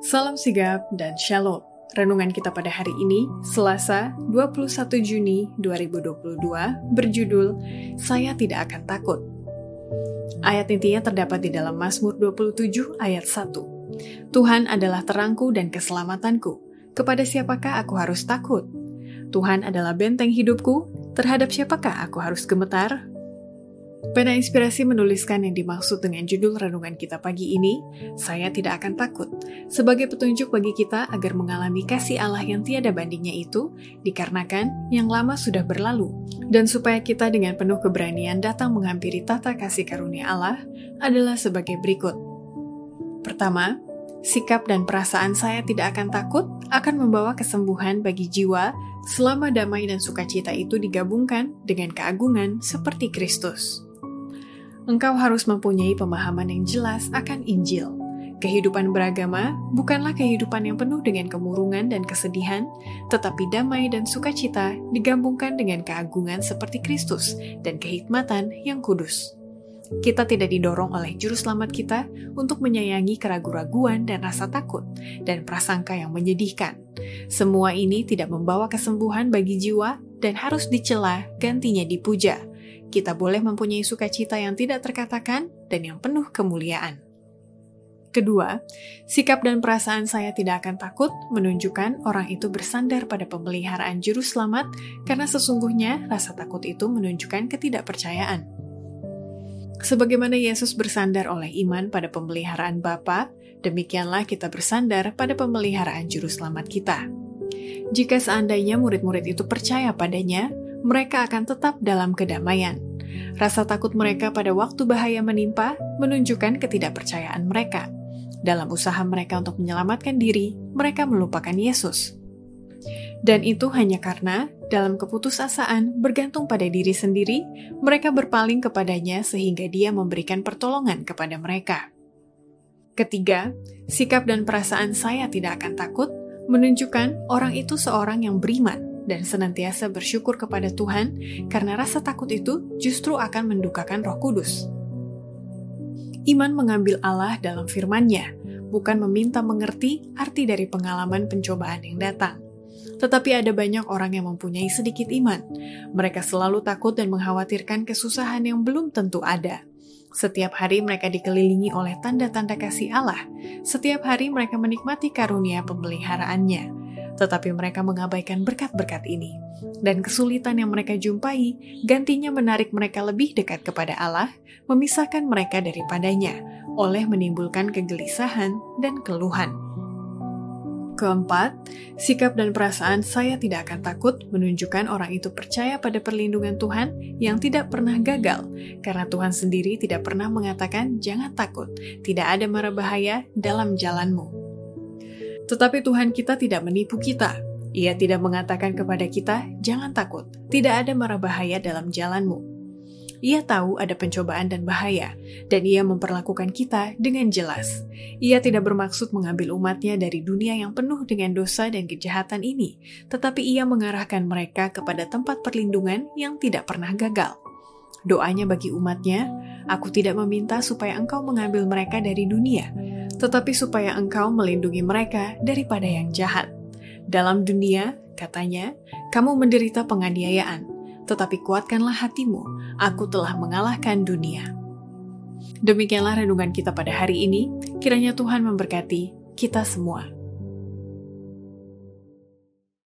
Salam sigap dan shalom. Renungan kita pada hari ini, Selasa 21 Juni 2022, berjudul Saya Tidak Akan Takut. Ayat intinya terdapat di dalam Mazmur 27 ayat 1. Tuhan adalah terangku dan keselamatanku. Kepada siapakah aku harus takut? Tuhan adalah benteng hidupku. Terhadap siapakah aku harus gemetar? Pada inspirasi menuliskan yang dimaksud dengan judul renungan kita pagi ini, saya tidak akan takut, sebagai petunjuk bagi kita agar mengalami kasih Allah yang tiada bandingnya itu, dikarenakan yang lama sudah berlalu, dan supaya kita dengan penuh keberanian datang menghampiri tata kasih karunia Allah adalah sebagai berikut. Pertama, sikap dan perasaan saya tidak akan takut akan membawa kesembuhan bagi jiwa selama damai dan sukacita itu digabungkan dengan keagungan seperti Kristus engkau harus mempunyai pemahaman yang jelas akan Injil. Kehidupan beragama bukanlah kehidupan yang penuh dengan kemurungan dan kesedihan, tetapi damai dan sukacita digabungkan dengan keagungan seperti Kristus dan kehikmatan yang kudus. Kita tidak didorong oleh juru selamat kita untuk menyayangi keraguan-raguan dan rasa takut dan prasangka yang menyedihkan. Semua ini tidak membawa kesembuhan bagi jiwa dan harus dicela, gantinya dipuja kita boleh mempunyai sukacita yang tidak terkatakan dan yang penuh kemuliaan. Kedua, sikap dan perasaan saya tidak akan takut menunjukkan orang itu bersandar pada pemeliharaan juru selamat karena sesungguhnya rasa takut itu menunjukkan ketidakpercayaan. Sebagaimana Yesus bersandar oleh iman pada pemeliharaan Bapa, demikianlah kita bersandar pada pemeliharaan juru selamat kita. Jika seandainya murid-murid itu percaya padanya, mereka akan tetap dalam kedamaian. Rasa takut mereka pada waktu bahaya menimpa menunjukkan ketidakpercayaan mereka. Dalam usaha mereka untuk menyelamatkan diri, mereka melupakan Yesus. Dan itu hanya karena dalam keputusasaan bergantung pada diri sendiri, mereka berpaling kepadanya sehingga dia memberikan pertolongan kepada mereka. Ketiga, sikap dan perasaan saya tidak akan takut menunjukkan orang itu seorang yang beriman dan senantiasa bersyukur kepada Tuhan karena rasa takut itu justru akan mendukakan roh kudus. Iman mengambil Allah dalam firman-Nya, bukan meminta mengerti arti dari pengalaman pencobaan yang datang. Tetapi ada banyak orang yang mempunyai sedikit iman. Mereka selalu takut dan mengkhawatirkan kesusahan yang belum tentu ada. Setiap hari mereka dikelilingi oleh tanda-tanda kasih Allah. Setiap hari mereka menikmati karunia pemeliharaannya tetapi mereka mengabaikan berkat-berkat ini. Dan kesulitan yang mereka jumpai gantinya menarik mereka lebih dekat kepada Allah, memisahkan mereka daripadanya, oleh menimbulkan kegelisahan dan keluhan. Keempat, sikap dan perasaan saya tidak akan takut menunjukkan orang itu percaya pada perlindungan Tuhan yang tidak pernah gagal, karena Tuhan sendiri tidak pernah mengatakan jangan takut, tidak ada mara bahaya dalam jalanmu. Tetapi Tuhan kita tidak menipu kita. Ia tidak mengatakan kepada kita, "Jangan takut, tidak ada mara bahaya dalam jalanmu." Ia tahu ada pencobaan dan bahaya, dan ia memperlakukan kita dengan jelas. Ia tidak bermaksud mengambil umatnya dari dunia yang penuh dengan dosa dan kejahatan ini, tetapi ia mengarahkan mereka kepada tempat perlindungan yang tidak pernah gagal. Doanya bagi umatnya, Aku tidak meminta supaya engkau mengambil mereka dari dunia, tetapi supaya engkau melindungi mereka daripada yang jahat. Dalam dunia, katanya, kamu menderita penganiayaan, tetapi kuatkanlah hatimu, aku telah mengalahkan dunia. Demikianlah renungan kita pada hari ini, kiranya Tuhan memberkati kita semua.